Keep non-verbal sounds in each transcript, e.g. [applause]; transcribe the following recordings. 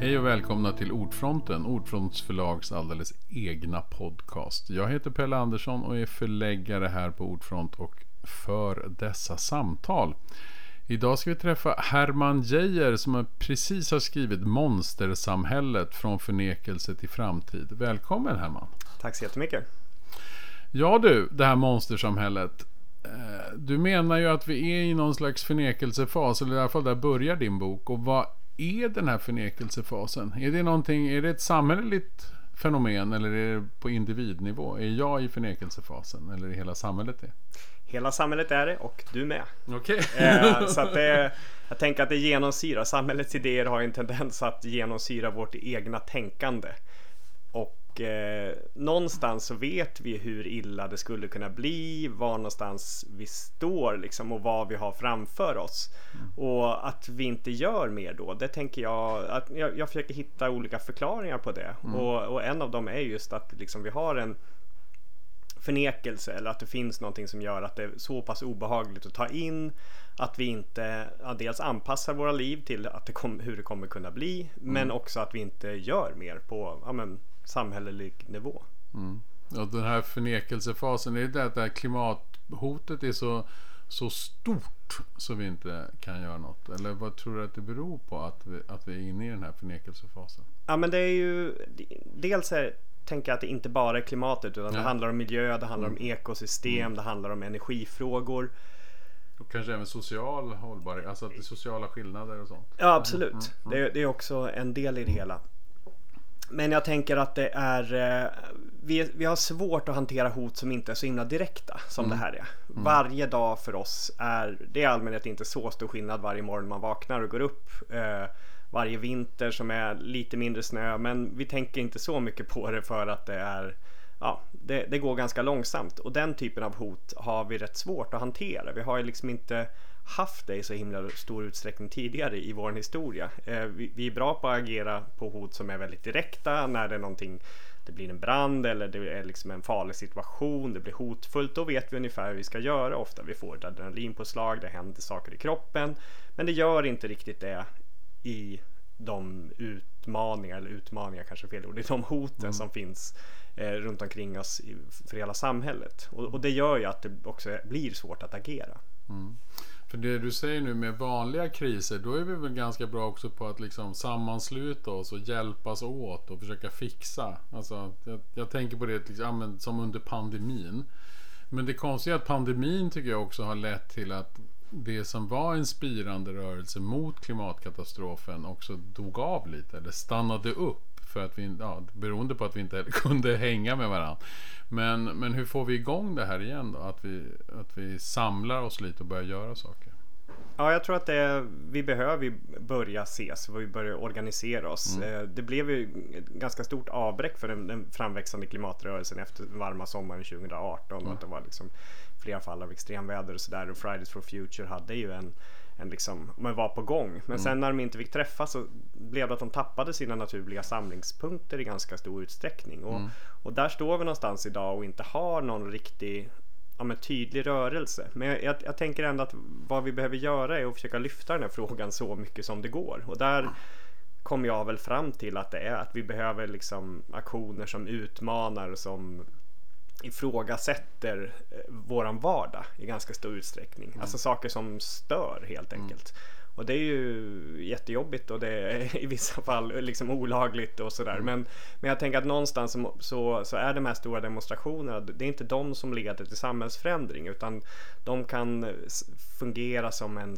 Hej och välkomna till Ordfronten, Ordfronts förlags alldeles egna podcast. Jag heter Pelle Andersson och är förläggare här på Ordfront och för dessa samtal. Idag ska vi träffa Herman Geijer som precis har skrivit Monstersamhället från förnekelse till framtid. Välkommen Herman! Tack så jättemycket! Ja du, det här monstersamhället. Eh, du menar ju att vi är i någon slags förnekelsefas, eller i alla fall där börjar din bok. Och vad är den här förnekelsefasen? Är det någonting, är det ett samhälleligt fenomen eller är det på individnivå? Är jag i förnekelsefasen eller är hela samhället det? Hela samhället är det och du med. Okej. Okay. Eh, så att det, [laughs] jag tänker att det genomsyrar, samhällets idéer har en tendens att genomsyra vårt egna tänkande. Och eh, någonstans så vet vi hur illa det skulle kunna bli, var någonstans vi står liksom och vad vi har framför oss. Mm. Och att vi inte gör mer då, det tänker jag, att jag, jag försöker hitta olika förklaringar på det. Mm. Och, och, en av dem är just att liksom vi har en förnekelse eller att det finns någonting som gör att det är så pass obehagligt att ta in att vi inte ja, dels anpassar våra liv till att det kom, hur det kommer kunna bli mm. men också att vi inte gör mer på ja, men, samhällelig nivå. Mm. Ja, den här förnekelsefasen, är det att klimathotet är så, så stort så vi inte kan göra något? Eller vad tror du att det beror på att vi, att vi är inne i den här förnekelsefasen? Ja men det är ju dels är tänker att det inte bara är klimatet utan ja. det handlar om miljö, det handlar mm. om ekosystem, mm. det handlar om energifrågor. Och kanske även social hållbarhet, alltså att det är sociala skillnader och sånt. Ja absolut, mm. mm. Det, det, är också en del i det hela. Men jag tänker att det är eh, vi, vi har svårt att hantera hot som inte är så himla direkta som mm. det här är. Mm. Varje dag för oss är det i allmänhet inte så stor skillnad varje morgon man vaknar och går upp. Eh, varje vinter som är lite mindre snö men vi tänker inte så mycket på det för att det är ja, det, det, går ganska långsamt och den typen av hot har vi rätt svårt att hantera. Vi har ju liksom inte haft det i så himla stor utsträckning tidigare i vår historia. Eh, vi, vi, är bra på att agera på hot som är väldigt direkta när det är någonting det blir en brand eller det är liksom en farlig situation, det blir hotfullt, då vet vi ungefär hur vi ska göra ofta. Vi får ett adrenalinpåslag, det händer saker i kroppen, men det gör inte riktigt det i de utmaningar, eller utmaningar kanske fel ord, det är de hoten mm. som finns eh, runt omkring oss i, för hela samhället. Och, och, det gör ju att det också blir svårt att agera. Mm. För det du säger nu med vanliga kriser, då är vi väl ganska bra också på att liksom sammansluta oss och hjälpas åt och försöka fixa. Alltså, jag, jag tänker på det liksom, som under pandemin. Men det konstiga är att pandemin tycker jag också har lett till att det som var en spirande rörelse mot klimatkatastrofen också dog av lite eller stannade upp för att vi, ja, beroende på att vi inte [laughs] kunde hänga med varandra. Men, men hur får vi igång det här igen då? Att vi, att vi samlar oss lite och börjar göra saker. Ja, jag tror att det, vi behöver börja ses och vi börjar organisera oss. Mm. Eh, det blev ju ett ganska stort avbräck för den, den framväxande klimatrörelsen efter den varma sommaren 2018. Mm. Och att det var liksom flera fall av extremväder och sådär. Och Fridays for Future hade ju en, en liksom, man var på gång. Men mm. sen när de inte fick träffas så blev det att de tappade sina naturliga samlingspunkter i ganska stor utsträckning. Och, mm. och där står vi någonstans idag och inte har någon riktig ja, men tydlig rörelse. Men jag, jag, jag, tänker ändå att vad vi behöver göra är att försöka lyfta den här frågan så mycket som det går. Och där kom jag väl fram till att det är att vi behöver liksom aktioner som utmanar, som ifrågasätter eh, våran vardag i ganska stor utsträckning. Mm. Alltså saker som stör helt mm. enkelt. Mm. Och det är ju jättejobbigt och det är [laughs] i vissa fall liksom olagligt och sådär. Mm. Men, men jag tänker att någonstans så, så är de här stora demonstrationerna, det är inte de som leder till samhällsförändring utan de kan fungera som en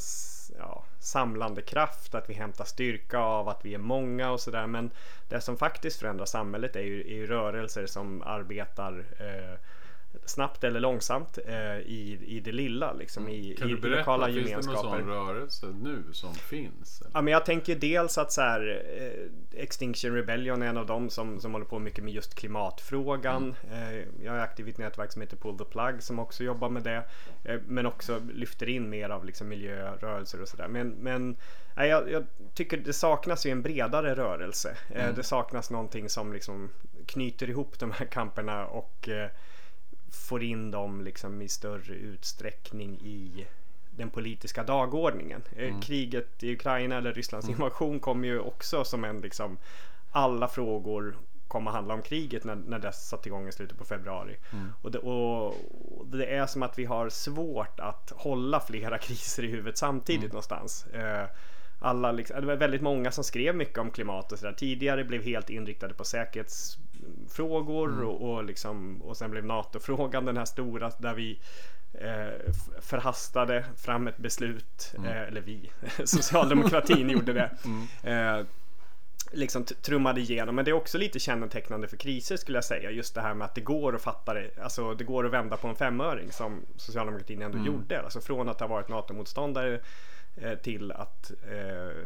ja, samlande kraft, att vi hämtar styrka av att vi är många och sådär. Men det som faktiskt förändrar samhället är ju, är ju rörelser som arbetar eh, snabbt eller långsamt eh, i, i det lilla. Liksom, i, kan i, du berätta, lokala finns gemenskaper. det någon sån rörelse nu som finns? Eller? Ja, men jag tänker dels att så här, eh, Extinction Rebellion är en av dem som, som håller på mycket med just klimatfrågan. Mm. Eh, jag är aktiv i ett nätverk som heter Pull the Plug som också jobbar med det. Eh, men också lyfter in mer av liksom, miljörörelser och sådär. Men, men jag, jag, tycker det saknas ju en bredare rörelse. Eh, mm. Det saknas någonting som liksom knyter ihop de här kamperna och eh, får in dem liksom i större utsträckning i den politiska dagordningen. Eh, mm. Kriget i Ukraina eller Rysslands mm. invasion kommer ju också som en liksom alla frågor kommer handla om kriget när, när det satte igång i slutet på februari. Mm. Och, det, och, det, är som att vi har svårt att hålla flera [laughs] kriser i huvudet samtidigt mm. någonstans. Eh, alla liksom, det var väldigt många som skrev mycket om klimat och sådär. Tidigare blev helt inriktade på säkerhetsfrågor mm. och, och, liksom, och sen blev NATO-frågan den här stora där vi eh, förhastade fram ett beslut, mm. eh, eller vi, [laughs] socialdemokratin [laughs] gjorde det. Mm. Eh, liksom trummade igenom. Men det är också lite kännetecknande för kriser skulle jag säga. Just det här med att det går att fatta det. Alltså det går att vända på en femöring som socialdemokratin ändå mm. gjorde. Alltså från att ha varit NATO-motståndare eh, till att eh,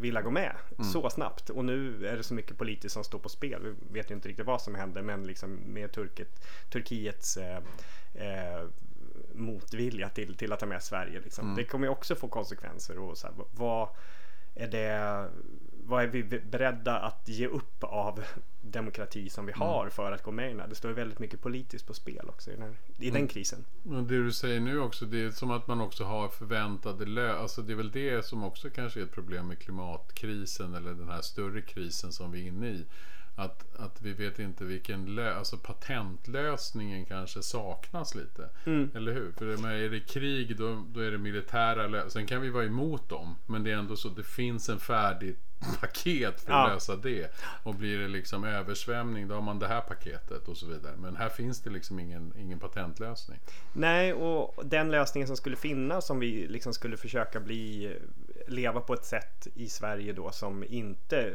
vilja gå med mm. så snabbt. Och nu är det så mycket politiskt som står på spel. Vi vet ju inte riktigt vad som händer men liksom med Turket, Turkiets eh, eh, motvilja till, till att ta med Sverige. Liksom. Mm. Det kommer ju också få konsekvenser. Och så här, vad är det vad är vi beredda att ge upp av demokrati som vi mm. har för att gå med i den här? Det står väldigt mycket politiskt på spel också i den, här, i mm. den krisen. Men det du säger nu också, det är som att man också har förväntade lö... Alltså det är väl det som också kanske är ett problem med klimatkrisen eller den här större krisen som vi är inne i. Att, att vi vet inte vilken lö, alltså patentlösningen kanske saknas lite. Mm. Eller hur? För är det krig då, då är det militära lösningar. Sen kan vi vara emot dem. Men det är ändå så att det finns en färdig paket för att ja. lösa det. Och blir det liksom översvämning då har man det här paketet och så vidare. Men här finns det liksom ingen, ingen patentlösning. Nej, och den lösningen som skulle finnas som vi liksom skulle försöka bli leva på ett sätt i Sverige då som inte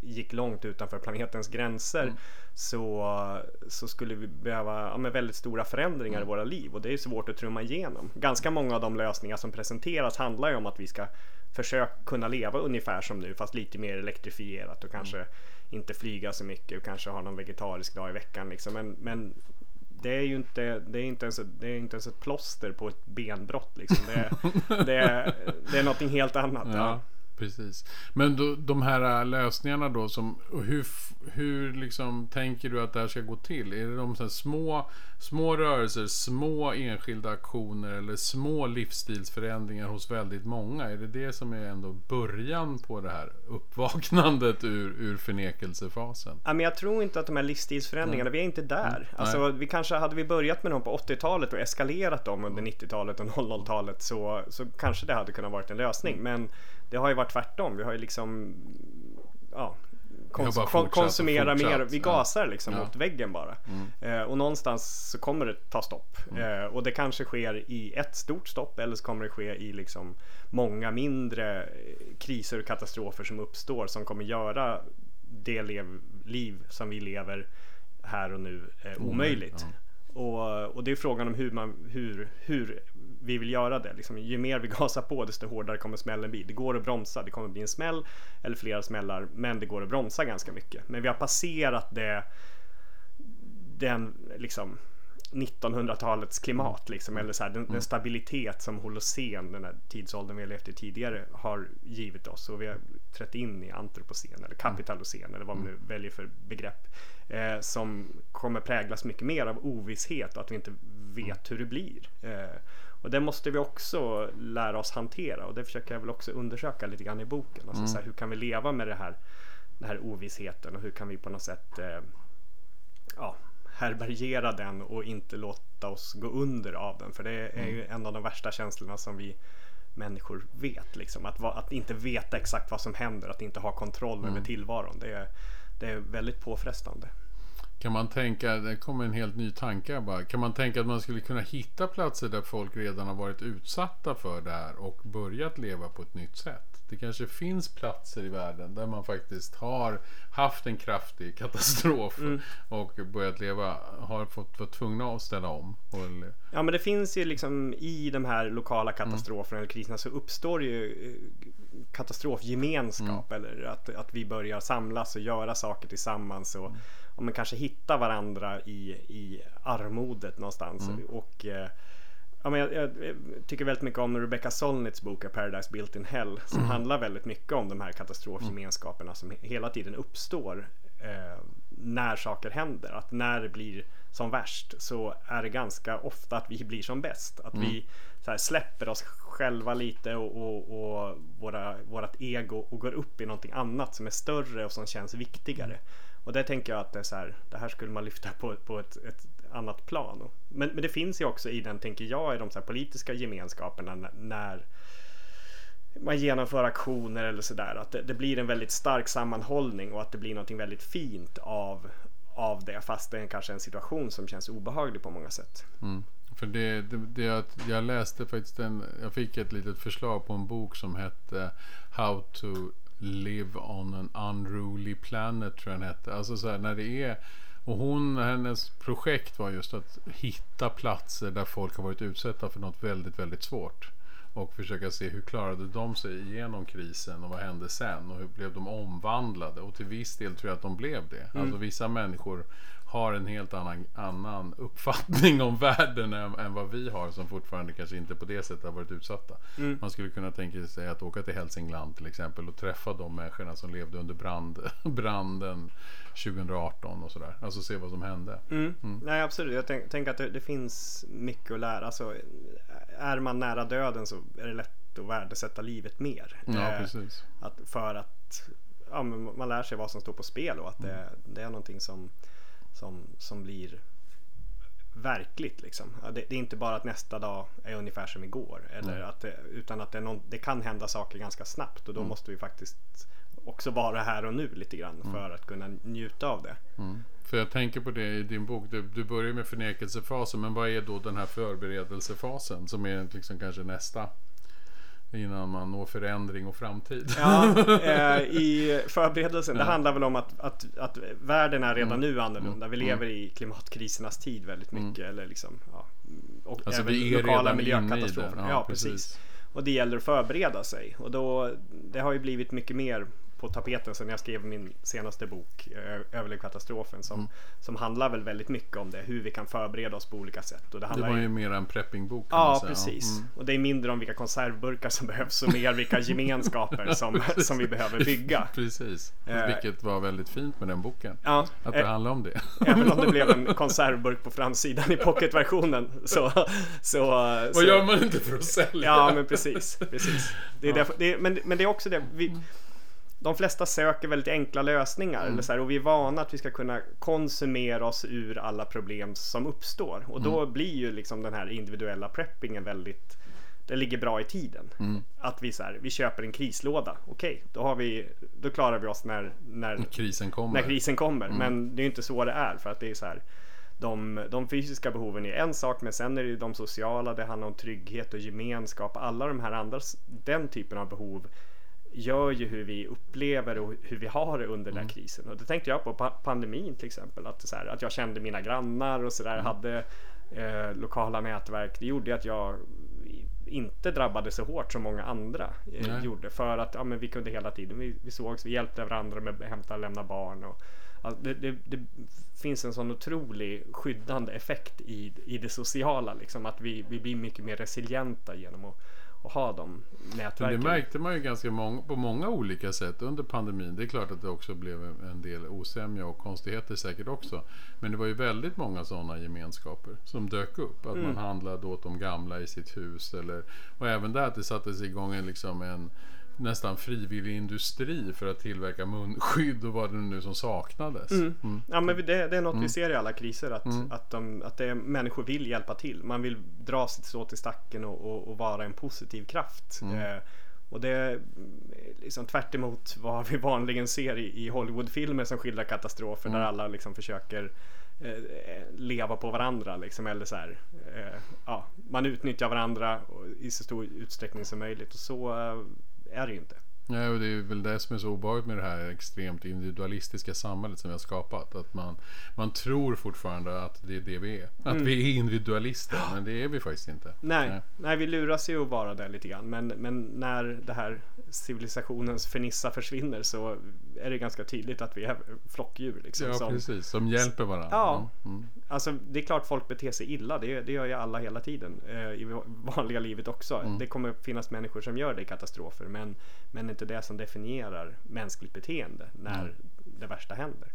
gick långt utanför planetens gränser mm. så, så skulle vi behöva ja, med väldigt stora förändringar mm. i våra liv och det är svårt att trumma igenom. Ganska många av de lösningar som presenteras handlar ju om att vi ska försöka kunna leva ungefär som nu fast lite mer elektrifierat och kanske mm. inte flyga så mycket och kanske ha någon vegetarisk dag i veckan liksom. men, men det är ju inte, det är inte, ens, det är inte ens ett plåster på ett benbrott liksom. Det, är, det, det är någonting helt annat. [laughs] Ja. ja. Precis. Men då, de här äh, lösningarna då, som, hur, hur liksom tänker du att det här ska gå till? Är det de så små, små rörelser, små enskilda aktioner eller små livsstilsförändringar hos väldigt många? Är det det som är ändå början på det här uppvaknandet ur, ur förnekelsefasen? Ja, men jag tror inte att de här livsstilsförändringarna, vi är inte där. Mm. Alltså, vi kanske hade vi börjat med dem på 80-talet och eskalerat dem under 90-talet och 00-talet så, så kanske det hade kunnat vara en lösning. Mm. Men det har ju varit tvärtom. Vi har ju liksom ja, kons kon konsumera mer. Vi gasar liksom ja. mot väggen bara. Mm. Eh, och någonstans så kommer det ta stopp. Mm. Eh, och det kanske sker i ett stort stopp eller så kommer det ske i liksom många mindre kriser och katastrofer som uppstår som kommer göra det liv som vi lever här och nu eh, omöjligt. Mm. Ja. Och, och, det är frågan om hur, man, hur, hur vi vill göra det. Liksom, ju mer vi [laughs] gasar på desto hårdare kommer smällen bli. Det går att bromsa, det kommer bli en smäll eller flera smällar men det går att bromsa ganska mycket. Men vi har passerat det den liksom 1900-talets klimat liksom, eller så här, den, den, mm. stabilitet som Holocen, den här tidsåldern vi har levt i tidigare, har givit oss. Och vi har trätt in i antropocen eller kapitalocen eller vad man nu mm. väljer för begrepp. Eh, som kommer präglas mycket mer av ovisshet och att vi inte vet hur det blir. Eh, och det måste vi också lära oss hantera och det försöker jag väl också undersöka lite grann i boken. Alltså, mm. så här, hur kan vi leva med det här, den här ovissheten och hur kan vi på något sätt eh, ja, härbärgera den och inte låta oss gå under av den. För det är mm. ju en av de värsta känslorna som vi människor vet. Liksom. Att, att inte veta exakt vad som händer, att inte ha kontroll mm. över tillvaron. Det är, det är väldigt påfrestande. Kan man tänka, det kommer en helt ny tanke bara. Kan man tänka att man skulle kunna hitta platser där folk redan har varit utsatta för det här och börjat leva på ett nytt sätt? Det kanske finns platser i världen där man faktiskt har haft en kraftig [laughs] katastrof mm. och börjat leva, har fått vara tvungna att ställa om. Ja men det finns ju liksom i de här lokala katastroferna mm. eller kriserna så uppstår ju eh, katastrofgemenskap mm. eller att, att vi börjar samlas och göra saker tillsammans och, och man kanske hitta varandra i, i armodet någonstans. Mm. Och, eh, ja, men jag, jag, tycker väldigt mycket om Rebecca Solnits bok A Paradise Built in Hell som mm. handlar väldigt mycket om de här katastrofgemenskaperna som hela tiden uppstår eh, när saker händer. Att när det blir som värst så är det ganska ofta att vi blir som bäst. Att Mm. vi här, släpper oss själva lite och, och, och våra, vårat ego och går upp i någonting annat som är större och som känns viktigare. Och det tänker jag att det, är så här, det här skulle man lyfta på, på ett, ett annat plan. Men, men det finns ju också i den, tänker jag, i de så här politiska gemenskaperna när- man genomför aktioner eller sådär. Att det, det blir en väldigt stark sammanhållning och att det blir någonting väldigt fint av, av det. Fast det är kanske en situation som känns obehaglig på många sätt. Mm. För det, det, det att jag läste faktiskt en, jag fick ett litet förslag på en bok som hette How to live on an unruly planet tror jag den hette. Alltså så här, när det är och hon, hennes projekt var just att hitta platser där folk har varit utsatta för något väldigt, väldigt svårt. Och försöka se hur klarade de sig igenom krisen och vad hände sen och hur blev de omvandlade? Och till viss del tror jag att de blev det. Alltså vissa människor har en helt annan, annan uppfattning om världen än, än vad vi har som fortfarande kanske inte på det sättet har varit utsatta. Man skulle kunna tänka sig att åka till Hälsingland till exempel och träffa de människorna som levde under brand, [laughs] branden 2018 och sådär. Alltså se vad som hände. Mm. Nej absolut, jag tänker tänk att det, det finns mycket att lära. Alltså, är man nära döden så är det lätt att värdesätta livet mer. Ja, Eh, precis. att, för att ja, man lär sig vad som står på spel och att det, det är någonting som, som, som blir verkligt. Liksom. Det, det är inte bara att nästa dag är ungefär som igår. Eller att det, utan att det, någon, det kan hända saker ganska snabbt och då måste vi faktiskt också vara här och nu lite grann för att kunna njuta av det. Mm. För jag tänker på det i din bok. Du, du börjar med förnekelsefasen. Men vad är då den här förberedelsefasen? Som är liksom kanske nästa. Innan man når förändring och framtid. Ja, [laughs] eh, i förberedelsen. Det handlar väl om att, att, att världen är redan nu annorlunda. Vi lever i klimatkrisernas tid väldigt mycket. Eller liksom, ja, och Alltså, även vi är lokala miljökatastrofer. det. Ja, Ja, precis. precis. Och det gäller att förbereda sig. Och då, det har ju blivit mycket mer på tapeten sen jag skrev min senaste bok eh, Överlevkatastrofen som, Mm. som handlar väl väldigt mycket om det. Hur vi kan förbereda oss på olika sätt. Och det Det handlar var ju mer en preppingbok. Ja, precis. Mm. Och det är mindre om vilka konservburkar som [laughs] behövs och mer vilka [laughs] gemenskaper som, som vi behöver bygga. [laughs] Precis. Eh. Vilket var väldigt fint med den boken. Ja, Att det eh, handlar om det. även om det blev en konservburk på framsidan i pocketversionen så... så Vad så, gör man inte för att sälja? Ja, men precis. precis. Det är därför, det är, men, men det är också det. Vi, de flesta söker väldigt enkla lösningar eller så här, och vi är vana att vi ska kunna konsumera oss ur alla problem som uppstår. Och då blir ju liksom den här individuella preppingen väldigt det ligger bra i tiden. Att vi, så här, vi köper en krislåda. Okej, då, har vi, då klarar vi oss när, när, Krisen kommer. när krisen kommer. Men det är inte så det är. För att det är så här, de, de fysiska behoven är en sak men sen är det de sociala, det handlar om trygghet och gemenskap. Alla de här andra, den typen av behov gör ju hur vi upplever och hur vi har det under den här krisen. Och det tänkte jag på pa- pandemin till exempel. Att, så här, att jag kände mina grannar och sådär. Hade eh, lokala nätverk. Det gjorde att jag inte drabbade så hårt som många andra eh, gjorde. För att ja, men vi kunde hela tiden, vi, vi sågs, vi hjälpte varandra med att hämta och lämna barn. Och, alltså, det, det, det finns en sån otrolig skyddande effekt i, i det sociala. Liksom, att vi, vi blir mycket mer resilienta genom att, att ha de Men nätverken. det märkte man ju ganska många, på många olika sätt under pandemin. Det är klart att det också blev en del osämja och konstigheter säkert också. Men det var ju väldigt många sådana gemenskaper som dök upp. Att Mm. man handlade åt de gamla i sitt hus. Eller, och även där att det sattes igång en, liksom en nästan frivillig industri för att tillverka munskydd och vad det nu som saknades. Mm. Ja men det, det är något vi ser i alla kriser att, att, de, att det är, människor vill hjälpa till. Man vill dra sitt strå till stacken och, och, och vara en positiv kraft. Eh, och det är liksom tvärt emot vad vi vanligen ser i, i Hollywoodfilmer som skildrar katastrofer där alla liksom försöker eh, leva på varandra liksom, eller så här, eh, ja, man utnyttjar varandra i så stor utsträckning som möjligt och så eh, är det ju inte. Ja, och det är väl det som är så obehagligt med det här extremt individualistiska samhället som vi har skapat. Att man, man tror fortfarande att det är det vi är. Att Mm. vi är individualister, men det är vi faktiskt inte. Nej, nej. vi luras ju att vara där lite grann. Men, men när det här civilisationens fernissa försvinner så är det ganska tydligt att vi är flockdjur. Liksom, Ja, som, precis. Som hjälper varandra. Ja. Mm. Alltså, det är klart folk beter sig illa. Det, det gör ju alla hela tiden. Eh, I [laughs] vanliga livet också. Mm. Det kommer finnas människor som gör det i katastrofer. Men, men inte det som definierar mänskligt beteende. När, det värsta händer.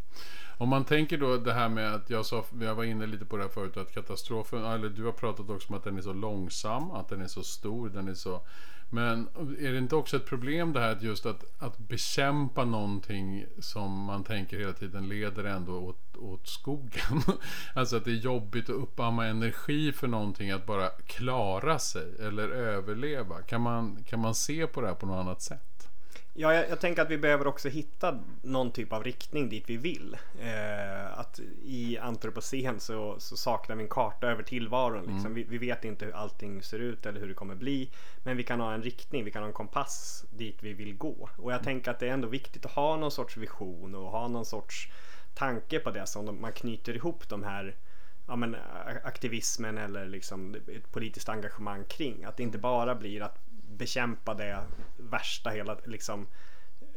Om man tänker då det här med att jag sa, jag var inne lite på det här förut, att katastrofen, eller du har pratat också om att den är så långsam, att den är så stor, den är så men är det inte också ett problem det här att just att, att bekämpa någonting som man tänker hela tiden leder ändå åt, åt skogen? [laughs] alltså att det är jobbigt att uppamma energi för någonting att bara klara sig eller överleva. Kan man, kan man se på det här på något annat sätt? Ja, jag, jag, tänker att vi behöver också hitta någon typ av riktning dit vi vill. Eh, att I antropocen så, så, saknar vi en karta över tillvaron. Liksom. Mm. Vi, vi, vet inte hur allting ser ut eller hur det kommer bli. Men vi kan ha en riktning, vi kan ha en kompass dit vi vill gå. Och jag tänker att det är ändå viktigt att ha någon sorts vision och ha någon sorts tanke på det som man knyter ihop de här ja, men, aktivismen eller liksom ett politiskt engagemang kring. Att det inte bara blir att bekämpa det värsta hela liksom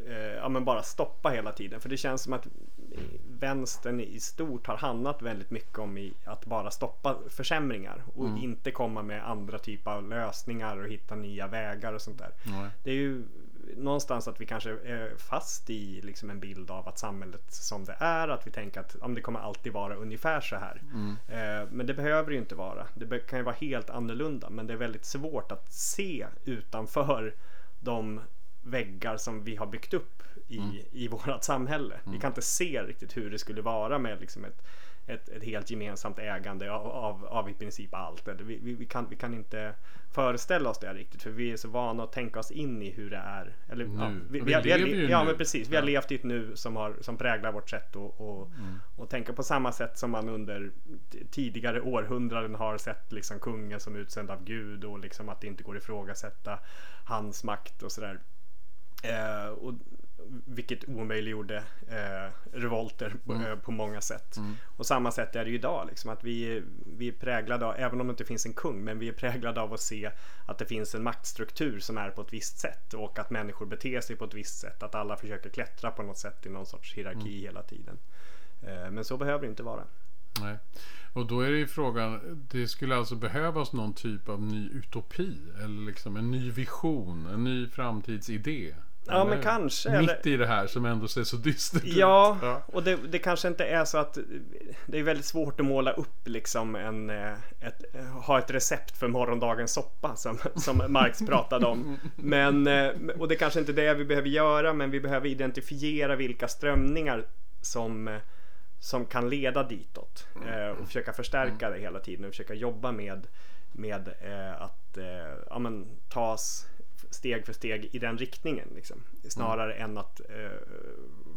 eh, ja men bara stoppa hela tiden för det känns som att vänstern i stort har handlat väldigt mycket om i att bara stoppa försämringar och mm. inte komma med andra typer av lösningar och hitta nya vägar och sånt där. Mm. Det är ju någonstans att vi kanske är fast i liksom en bild av att samhället som det är, att vi tänker att om det kommer alltid vara ungefär så här. Mm. Eh, men det behöver ju inte vara. Det kan ju vara helt annorlunda, men det är väldigt svårt att se utanför de väggar som vi har byggt upp i, mm. i vårt samhälle. Vi mm. kan inte se riktigt hur det skulle vara med liksom ett ett, ett helt gemensamt ägande av, av, av i princip allt. Vi, vi, vi, kan, vi kan inte föreställa oss det riktigt för vi är så vana att tänka oss in i hur det är. Eller, nu. Ja, vi, vi, vi, vi ja, men precis. Vi ja. har levt i ett nu som, har, som präglar vårt sätt och, och, mm. och tänka på samma sätt som man under tidigare århundraden har sett liksom kungen som utsänd av Gud och liksom att det inte går att ifrågasätta hans makt och sådär. Eh, och vilket omöjliggjorde eh, revolter på, mm. eh, på många sätt. Mm. Och samma sätt är det ju idag. Liksom, att vi, vi är präglade av, även om det inte finns en kung, men vi är präglade av att se att det finns en maktstruktur som är på ett visst sätt och att människor beter sig på ett visst sätt. Att alla försöker klättra på något sätt i någon sorts hierarki mm. hela tiden. Eh, men så behöver det inte vara. Nej. Och då är det ju frågan, det skulle alltså behövas någon typ av ny utopi eller liksom en ny vision, en ny framtidsidé. Ja men kanske. Mitt eller... i det här som ändå ser så dystert ja, ut. Ja, och det, det, kanske inte är så att det är väldigt svårt att måla upp liksom en, eh, ett, ha ett recept för morgondagens soppa som, som Marx [laughs] pratade om. Men, eh, och det kanske inte är det vi behöver göra men vi behöver identifiera vilka strömningar som, som kan leda ditåt eh, och försöka förstärka det hela tiden och försöka jobba med, med att ja, men, tas steg för steg i den riktningen. Liksom. Snarare mm. än att eh,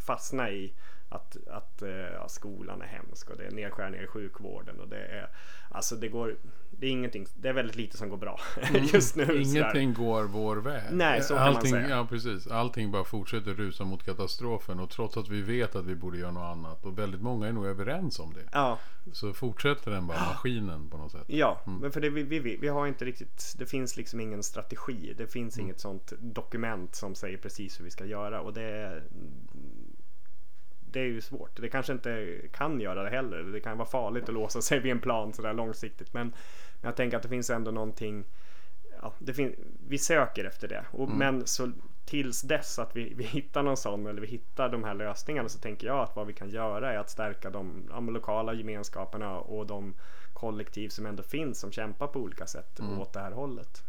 fastna i att, att eh, ja, skolan är hemsk och det är nedskärningar i sjukvården och det är alltså det går det är ingenting, det är väldigt lite som går bra [laughs] mm. just nu. Ingenting går vår väg. Nej, så kan Allting, man säga. Ja, precis. Allting bara fortsätter rusa mot katastrofen och trots att vi vet att vi borde göra något annat och väldigt många är nog överens om det. Ja. Så fortsätter den bara, maskinen på något sätt. Ja, mm. men för det, vi, vi, vi har inte riktigt, det finns liksom ingen strategi. Det finns mm. inget sånt dokument som säger precis hur vi ska göra och det det är ju svårt. Det kanske inte kan göra det heller. Det kan vara farligt att låsa sig vid en plan sådär långsiktigt. Men, men jag tänker att det finns ändå någonting. Ja, det fin- vi söker efter det. Och, mm. Men så tills dess att vi, vi hittar någon sån eller vi hittar de här lösningarna så tänker jag att vad vi kan göra är att stärka de, de lokala gemenskaperna och de kollektiv som ändå finns som kämpar på olika sätt mm. åt det här hållet.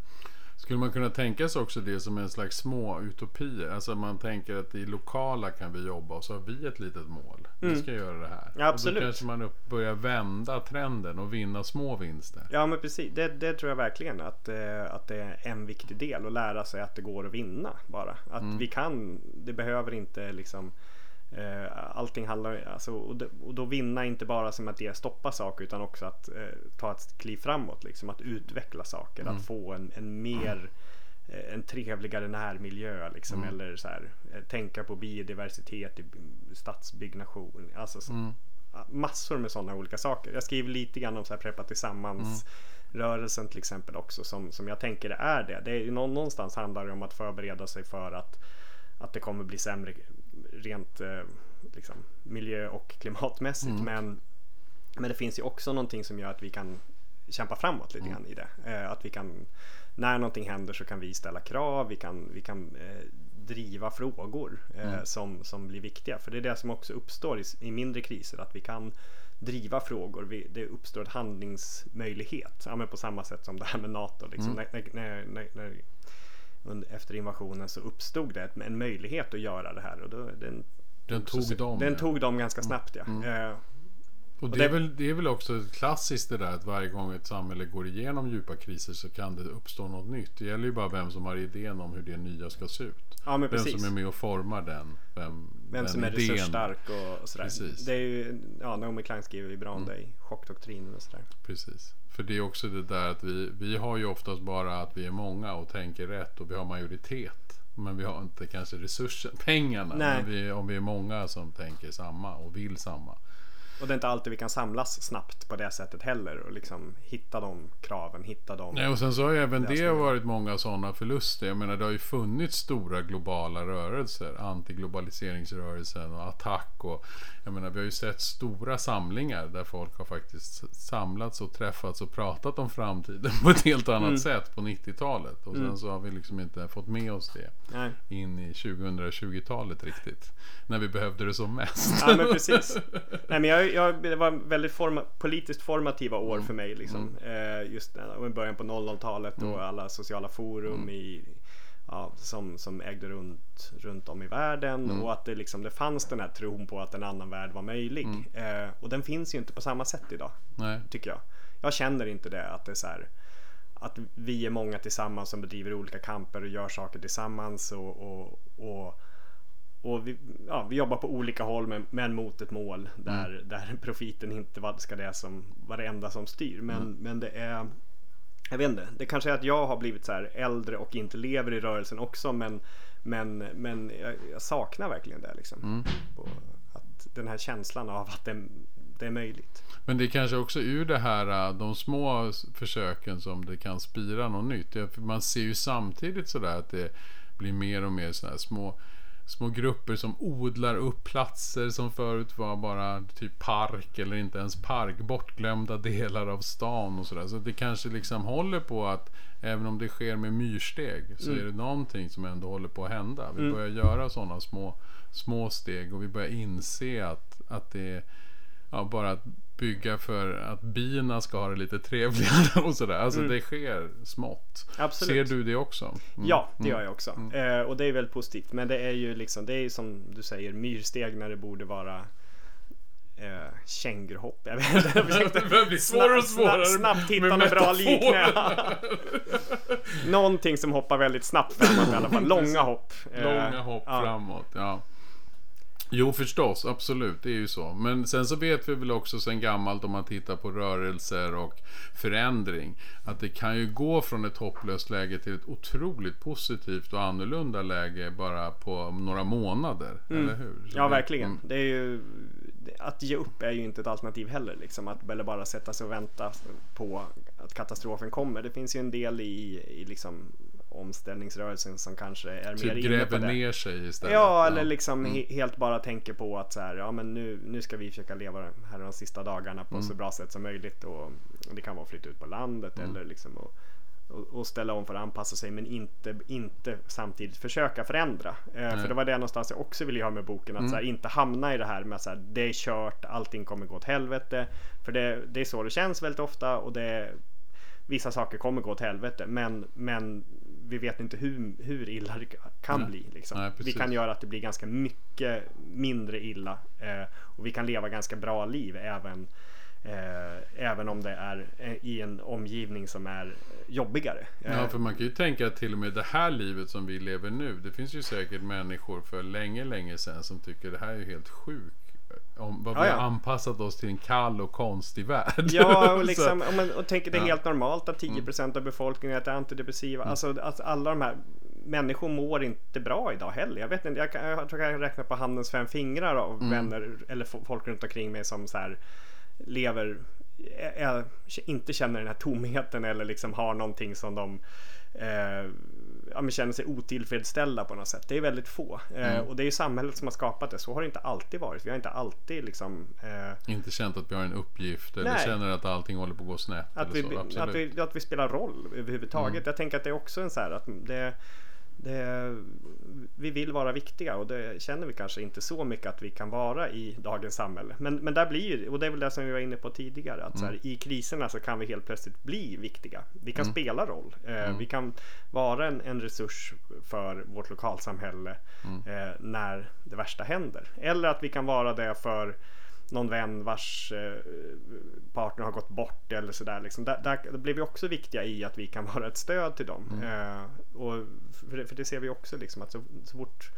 Skulle man kunna tänka sig också det som en slags små utopier? Alltså man tänker att i lokala kan vi jobba och så har vi ett litet mål. Mm. Vi ska göra det här. Ja, absolut. Och då kanske man börjar vända trenden och vinna små vinster. Ja men precis. Det, det tror jag verkligen att, eh, att det är en viktig del. Att lära sig att det går att vinna bara. Att mm. vi kan. Det behöver inte liksom Eh, allting handlar alltså, och, och då vinna inte bara som att det stoppa saker utan också att eh, ta ett kliv framåt. Liksom, att utveckla saker, mm. att få en, en mer eh, en trevligare närmiljö liksom, mm. eller så här, eh, tänka på biodiversitet i stadsbyggnation. Alltså, så, mm. Massor med sådana olika saker. Jag skriver lite grann om så här, Preppa Tillsammans mm. rörelsen till exempel också som, som jag tänker är det. det är, någonstans handlar det om att förbereda sig för att, att det kommer bli sämre rent eh, liksom, miljö och klimatmässigt. Mm. Men, men det finns ju också någonting som gör att vi kan kämpa framåt lite mm. grann i det. Eh, att vi kan, när någonting händer så kan vi ställa krav, vi kan, vi kan eh, driva frågor Mm. som, som blir viktiga. För det är det som också uppstår i, i mindre kriser, att vi kan driva frågor. Vi, det uppstår en handlingsmöjlighet. Ja, men på samma sätt som det här med NATO. Liksom. Mm. När, när, när, när, efter invasionen så uppstod det en möjlighet att göra det här. Och då, den, Den tog dem. den ja. tog dem ganska snabbt ja. Eh, Och det, är väl, det är väl också klassiskt det där att varje gång ett samhälle går igenom djupa kriser så kan det uppstå något nytt. Det gäller ju bara vem som har idén om hur det nya ska se ut. ja men Vem precis. som är med och formar den. Vem, Vem den som är idén. resursstark och, och sådär. Precis. Det är ju, ja, Naomi Klein skriver ju bra om det i chockdoktrinen och sådär. Precis. För det är också det där att vi, vi har ju oftast bara att vi är många och tänker rätt och vi har majoritet. Men vi har inte kanske resurser, pengarna. Nej. Men vi, om vi är många som tänker samma och vill samma. Och det är inte alltid vi kan samlas snabbt på det sättet heller och liksom hitta de kraven, hitta de... Nej, och sen så har ju även det varit många sådana förluster. Jag menar det har ju funnits stora globala rörelser. Antiglobaliseringsrörelsen och attack. Och, jag menar vi har ju sett stora samlingar där folk har faktiskt samlats och träffats och pratat om framtiden [laughs] på ett helt annat Mm. sätt på 90-talet. Och sen så har vi liksom inte fått med oss det Nej. in i 2020-talet riktigt. När vi behövde det som mest. Ja men precis. Nej, men jag, jag, det var väldigt forma, politiskt formativa år Mm. för mig. Liksom. Eh, just i början på 00-talet Mm. och alla sociala forum i, ja, som, som ägde runt, runt om i världen. Mm. Och att det, liksom, det fanns den här tron på att en annan värld var möjlig. Mm. Eh, och den finns ju inte på samma sätt idag. Nej. Tycker jag. Jag känner inte det att det är så här. Att vi är många tillsammans som bedriver olika kamper och gör saker tillsammans. och, och, och och vi, ja, vi jobbar på olika håll men, men mot ett mål där, där profiten inte var, ska det som var det enda som styr. Men, men det är jag vet inte, det kanske är att jag har blivit så här äldre och inte lever i rörelsen också men, men, men jag, jag saknar verkligen det liksom. Och att den här känslan av att det, det är möjligt. Men det är kanske också ur det här, äh, de små försöken som det kan spira något nytt. Man ser ju samtidigt sådär att det blir mer och mer sådana här små Små grupper som odlar upp platser som förut var bara typ park eller inte ens park. Bortglömda delar av stan och sådär. Så det kanske liksom håller på att även om det sker med myrsteg så är det någonting som ändå håller på att hända. Vi börjar göra sådana små, små steg och vi börjar inse att, att det är ja, bara att bygga för att bina ska ha det lite trevligare [laughs] och sådär. Alltså det sker smått. Absolut. Ser du det också? Mm. Ja, det gör jag också. Eh, och det är väldigt positivt. Men det är ju liksom, det är som du säger myrsteg när det borde vara eh, kängurhopp. Jag vet inte. [laughs] Det börjar bli svårare och svårare Snabbt, hitta något bra liknande. [laughs] Någonting som hoppar väldigt snabbt framåt i alla fall. Långa hopp. Eh, Långa hopp ja. framåt. Ja. Jo förstås, absolut, det är ju så. Men sen så vet vi väl också sen gammalt om man tittar på rörelser och förändring. Att det kan ju gå från ett hopplöst läge till ett otroligt positivt och annorlunda läge bara på några månader. Eller hur? Så Mm. Ja, det- verkligen. Mm. Det är ju, att ge upp är ju inte ett alternativ heller. Liksom. Att eller bara sätta sig och vänta på att katastrofen kommer. Det finns ju en del i, i liksom omställningsrörelsen som kanske är mer Typ inne på gräver det. ner sig istället. Ja, eller liksom Mm. he- helt bara tänker på att så här, ja men nu, nu ska vi försöka leva här de sista dagarna på Mm. så bra sätt som möjligt och det kan vara att flytta ut på landet Mm. eller liksom och, och, och ställa om för att anpassa sig men inte, inte samtidigt försöka förändra. Eh, för det var det någonstans jag också ville ha med boken, att Mm. här, inte hamna i det här med att det är kört, allting kommer gå åt helvete. För det, det är så det känns väldigt ofta och det vissa saker kommer gå åt helvete men, men vi vet inte hur, hur illa det kan Nej. bli. Liksom. Nej, vi kan göra att det blir ganska mycket mindre illa eh, och vi kan leva ganska bra liv även, eh, även om det är eh, i en omgivning som är jobbigare. Eh, Ja, för man kan ju tänka att till och med det här livet som vi lever nu. Det finns ju säkert människor för länge, länge sedan som tycker det här är helt sjukt. Om vad vi Ja, ja. har anpassat oss till en kall och konstig värld. Ja, [laughs] och, liksom, om man, och tänker det är Ja. Mm. helt normalt att 10% av befolkningen äter antidepressiva. Alltså att alla de här människor mår inte bra idag heller. Jag vet inte, jag, kan, jag tror jag kan räkna på handens fem fingrar av Mm. vänner eller fo- folk runt omkring mig som så här lever, ä, ä, inte känner den här tomheten eller liksom har någonting som de eh, ja, känner sig otillfredsställda på något sätt. Det är väldigt få. Eh, Mm. och det är samhället som har skapat det. Så har det inte alltid varit. Vi har inte alltid liksom eh, Inte känt att vi har en uppgift eller Nej. känner att allting håller på att gå snett. Att eller vi, så. Att, vi, att vi spelar roll överhuvudtaget. Mm. Jag tänker att det är också en så här att det, det, vi vill vara viktiga och det känner vi kanske inte så mycket att vi kan vara i dagens samhälle. Men, men där blir ju, och det är väl det som vi var inne på tidigare, att så här, i kriserna så kan vi helt plötsligt bli viktiga. Vi kan spela roll. Eh, Vi kan vara en, en resurs för vårt lokalsamhälle eh, när det värsta händer. Eller att vi kan vara det för någon vän vars eh, partner har gått bort eller sådär. Liksom. Där, där blir vi också viktiga i att vi kan [laughs] vara ett stöd till dem. Eh, och för, det, för det ser vi också liksom att så, så fort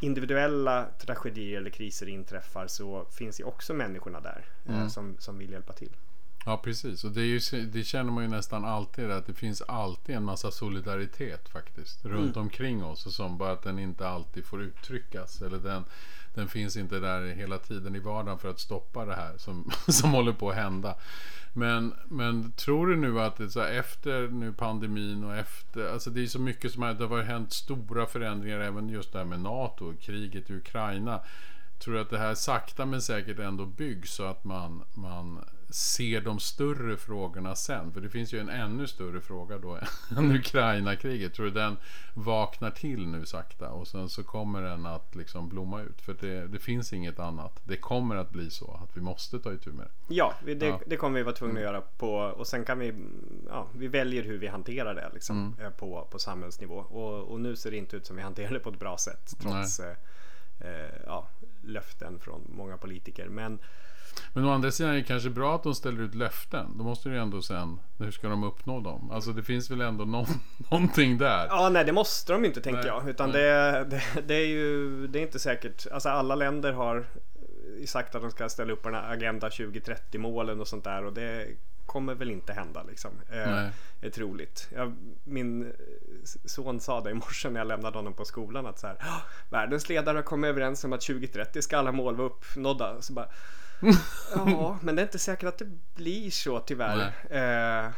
individuella tragedier eller kriser inträffar så finns ju också människorna där eh, som, som vill hjälpa till. Ja precis och det, ju, det känner man ju nästan alltid att det finns alltid en massa solidaritet faktiskt runt omkring oss och som bara att den inte alltid får uttryckas eller den, den finns inte där hela tiden i vardagen för att stoppa det här som, [laughs] som håller på att hända. Men, men tror du nu att det så här, efter nu pandemin och efter, alltså det är så mycket som har, det har hänt stora förändringar även just det här med NATO, kriget i Ukraina. Tror du att det här sakta men säkert ändå byggs så att man, man ser de större frågorna sen? För det finns ju en ännu större fråga då [laughs] än Ukraina-kriget. Tror du den vaknar till nu sakta och sen så kommer den att liksom blomma ut? För det, det finns inget annat. Det kommer att bli så att vi måste ta itu med det. Ja, det, Ja. det kommer vi vara tvungna att göra på och sen kan vi, ja, vi väljer hur vi hanterar det liksom, eh, på, på samhällsnivå. Och, och nu ser det inte ut som vi hanterar det på ett bra sätt trots eh, eh, ja, löften från många politiker. Men Men å andra sidan är det kanske bra att de ställer ut löften. Då måste det ju ändå sen, hur ska de uppnå dem? Alltså det finns väl ändå någon, [laughs] någonting där. Ja, nej det måste de inte tänker Nej, jag. Utan det, det, det är ju det är inte säkert. Alltså alla länder har sagt att de ska ställa upp på den här Agenda 2030 målen och sånt där och det kommer väl inte hända liksom. Eh, är troligt. Jag, min son sa det i morse när jag lämnade honom på skolan att så här, "Ah, världens ledare har kommit överens om att 2030 ska alla mål vara uppnådda. Så bara, ja, [laughs] men det är inte säkert att det blir så tyvärr. Eh,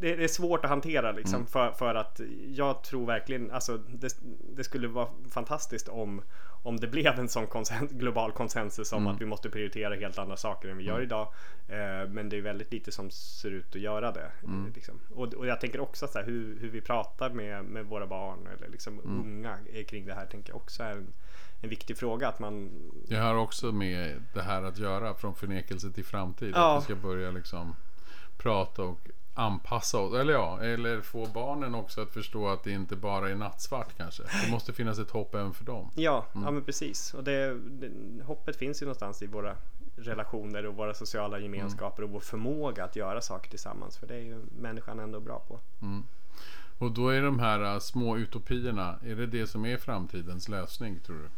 det, det är svårt att hantera liksom för, för att jag tror verkligen alltså det, det skulle vara fantastiskt om om det blev en sån konsen, global konsensus om att vi måste prioritera helt andra saker än vi gör idag. Eh, men det är väldigt lite som ser ut att göra det. eh, Liksom. Och, och jag tänker också så här, hur, hur vi pratar med, med våra barn eller liksom unga eh, kring det här tänker jag också är en, en viktig fråga. Att man Jag har också med det här att göra från förnekelse till framtid. Ja. Att vi ska börja liksom prata och anpassa oss. Eller ja, eller få barnen också att förstå att det inte bara är nattsvart kanske. Det måste finnas ett hopp även för dem. Ja, ja men precis. Och det, det, hoppet finns ju någonstans i våra relationer och våra sociala gemenskaper och vår förmåga att göra saker tillsammans. För det är ju människan ändå bra på. Och då är de här äh, små utopierna, är det det som är framtidens lösning tror du?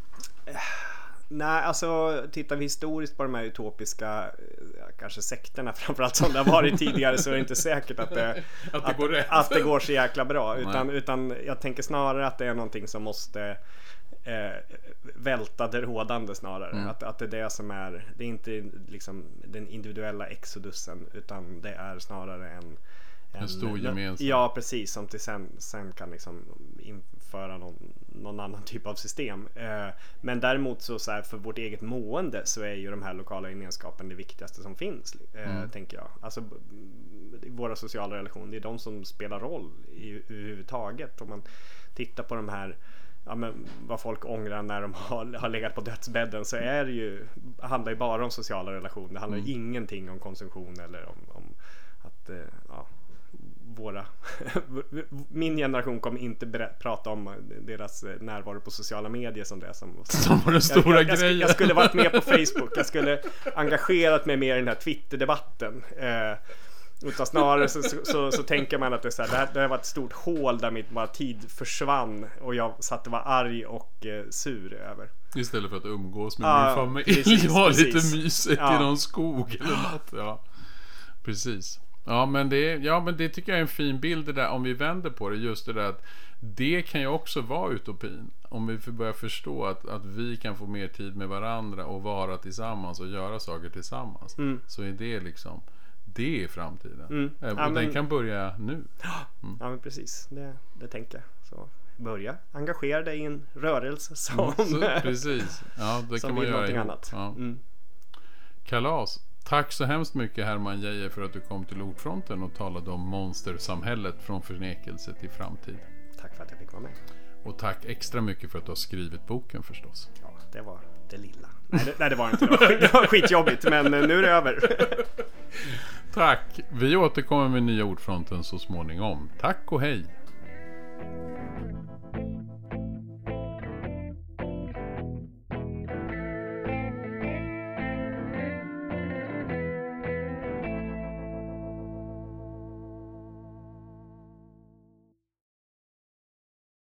Nej, alltså tittar vi historiskt på de här utopiska, eh, kanske sekterna [laughs] framförallt som det har varit tidigare så är det inte säkert att det, [laughs] Att det går rätt. att det går så jäkla bra. Utan, utan jag tänker snarare att det är någonting som måste eh, välta det rådande snarare. Mm. Att, att det är det som är, det är inte liksom den individuella exodusen utan det är snarare en En stor gemensam. Ja, precis. Som till sen, sen kan liksom införa någon, någon annan [laughs] typ av system. Eh, men däremot så, så här, för vårt eget mående så är ju de här lokala gemenskapen det viktigaste som finns. Eh, Mm. Tänker jag. Alltså våra sociala relationer, det är de som spelar roll i, överhuvudtaget. Om man tittar på de här Ja, men vad folk ångrar när de [laughs] har, har legat på dödsbädden så är det ju, handlar ju bara om sociala relationer. Det handlar ju ingenting om konsumtion eller om, om att eh, ja, våra [laughs] min generation kommer inte berä- prata om deras eh, närvaro på sociala medier som det som Som var den stora jag, jag, jag, grejen. jag skulle varit med på [laughs] Facebook. Jag skulle engagerat mig mer i den här Twitter-debatten. Eh, utan snarare så, så, så, så tänker man att det, är så här, det, här, det här var ett stort hål där mitt bara tid försvann och jag satt och var arg och eh, sur över. Istället för att umgås med Ja, min familj och [laughs] ha lite mysigt Ja. i någon skog eller något. Ja. Precis. Ja men, det, ja men det tycker jag är en fin bild det där om vi vänder på det. Just det där att det kan ju också vara utopin. Om vi får börja förstå att, att vi kan få mer tid med varandra och vara tillsammans och göra saker tillsammans. Så är det liksom det är framtiden. Mm. Eh, Och Ja, den men- kan börja nu. [gasps] Ja men precis, det, det tänker jag. Så börja engagera dig i en rörelse som, Så, [laughs] precis. Ja, det som kan man vill göra någonting ihop. annat. Ja. Mm. Kalas. Tack så hemskt mycket Herman Geijer för att du kom till Ordfronten och talade om monstersamhället från förnekelse till framtid. Tack för att jag fick vara med. Och tack extra mycket för att du har skrivit boken förstås. Ja, det var det lilla. Nej, det, nej, det var inte. Det var, det var skitjobbigt, men nu är det över. [laughs] Tack! Vi återkommer med nya Ordfronten så småningom. Tack och hej!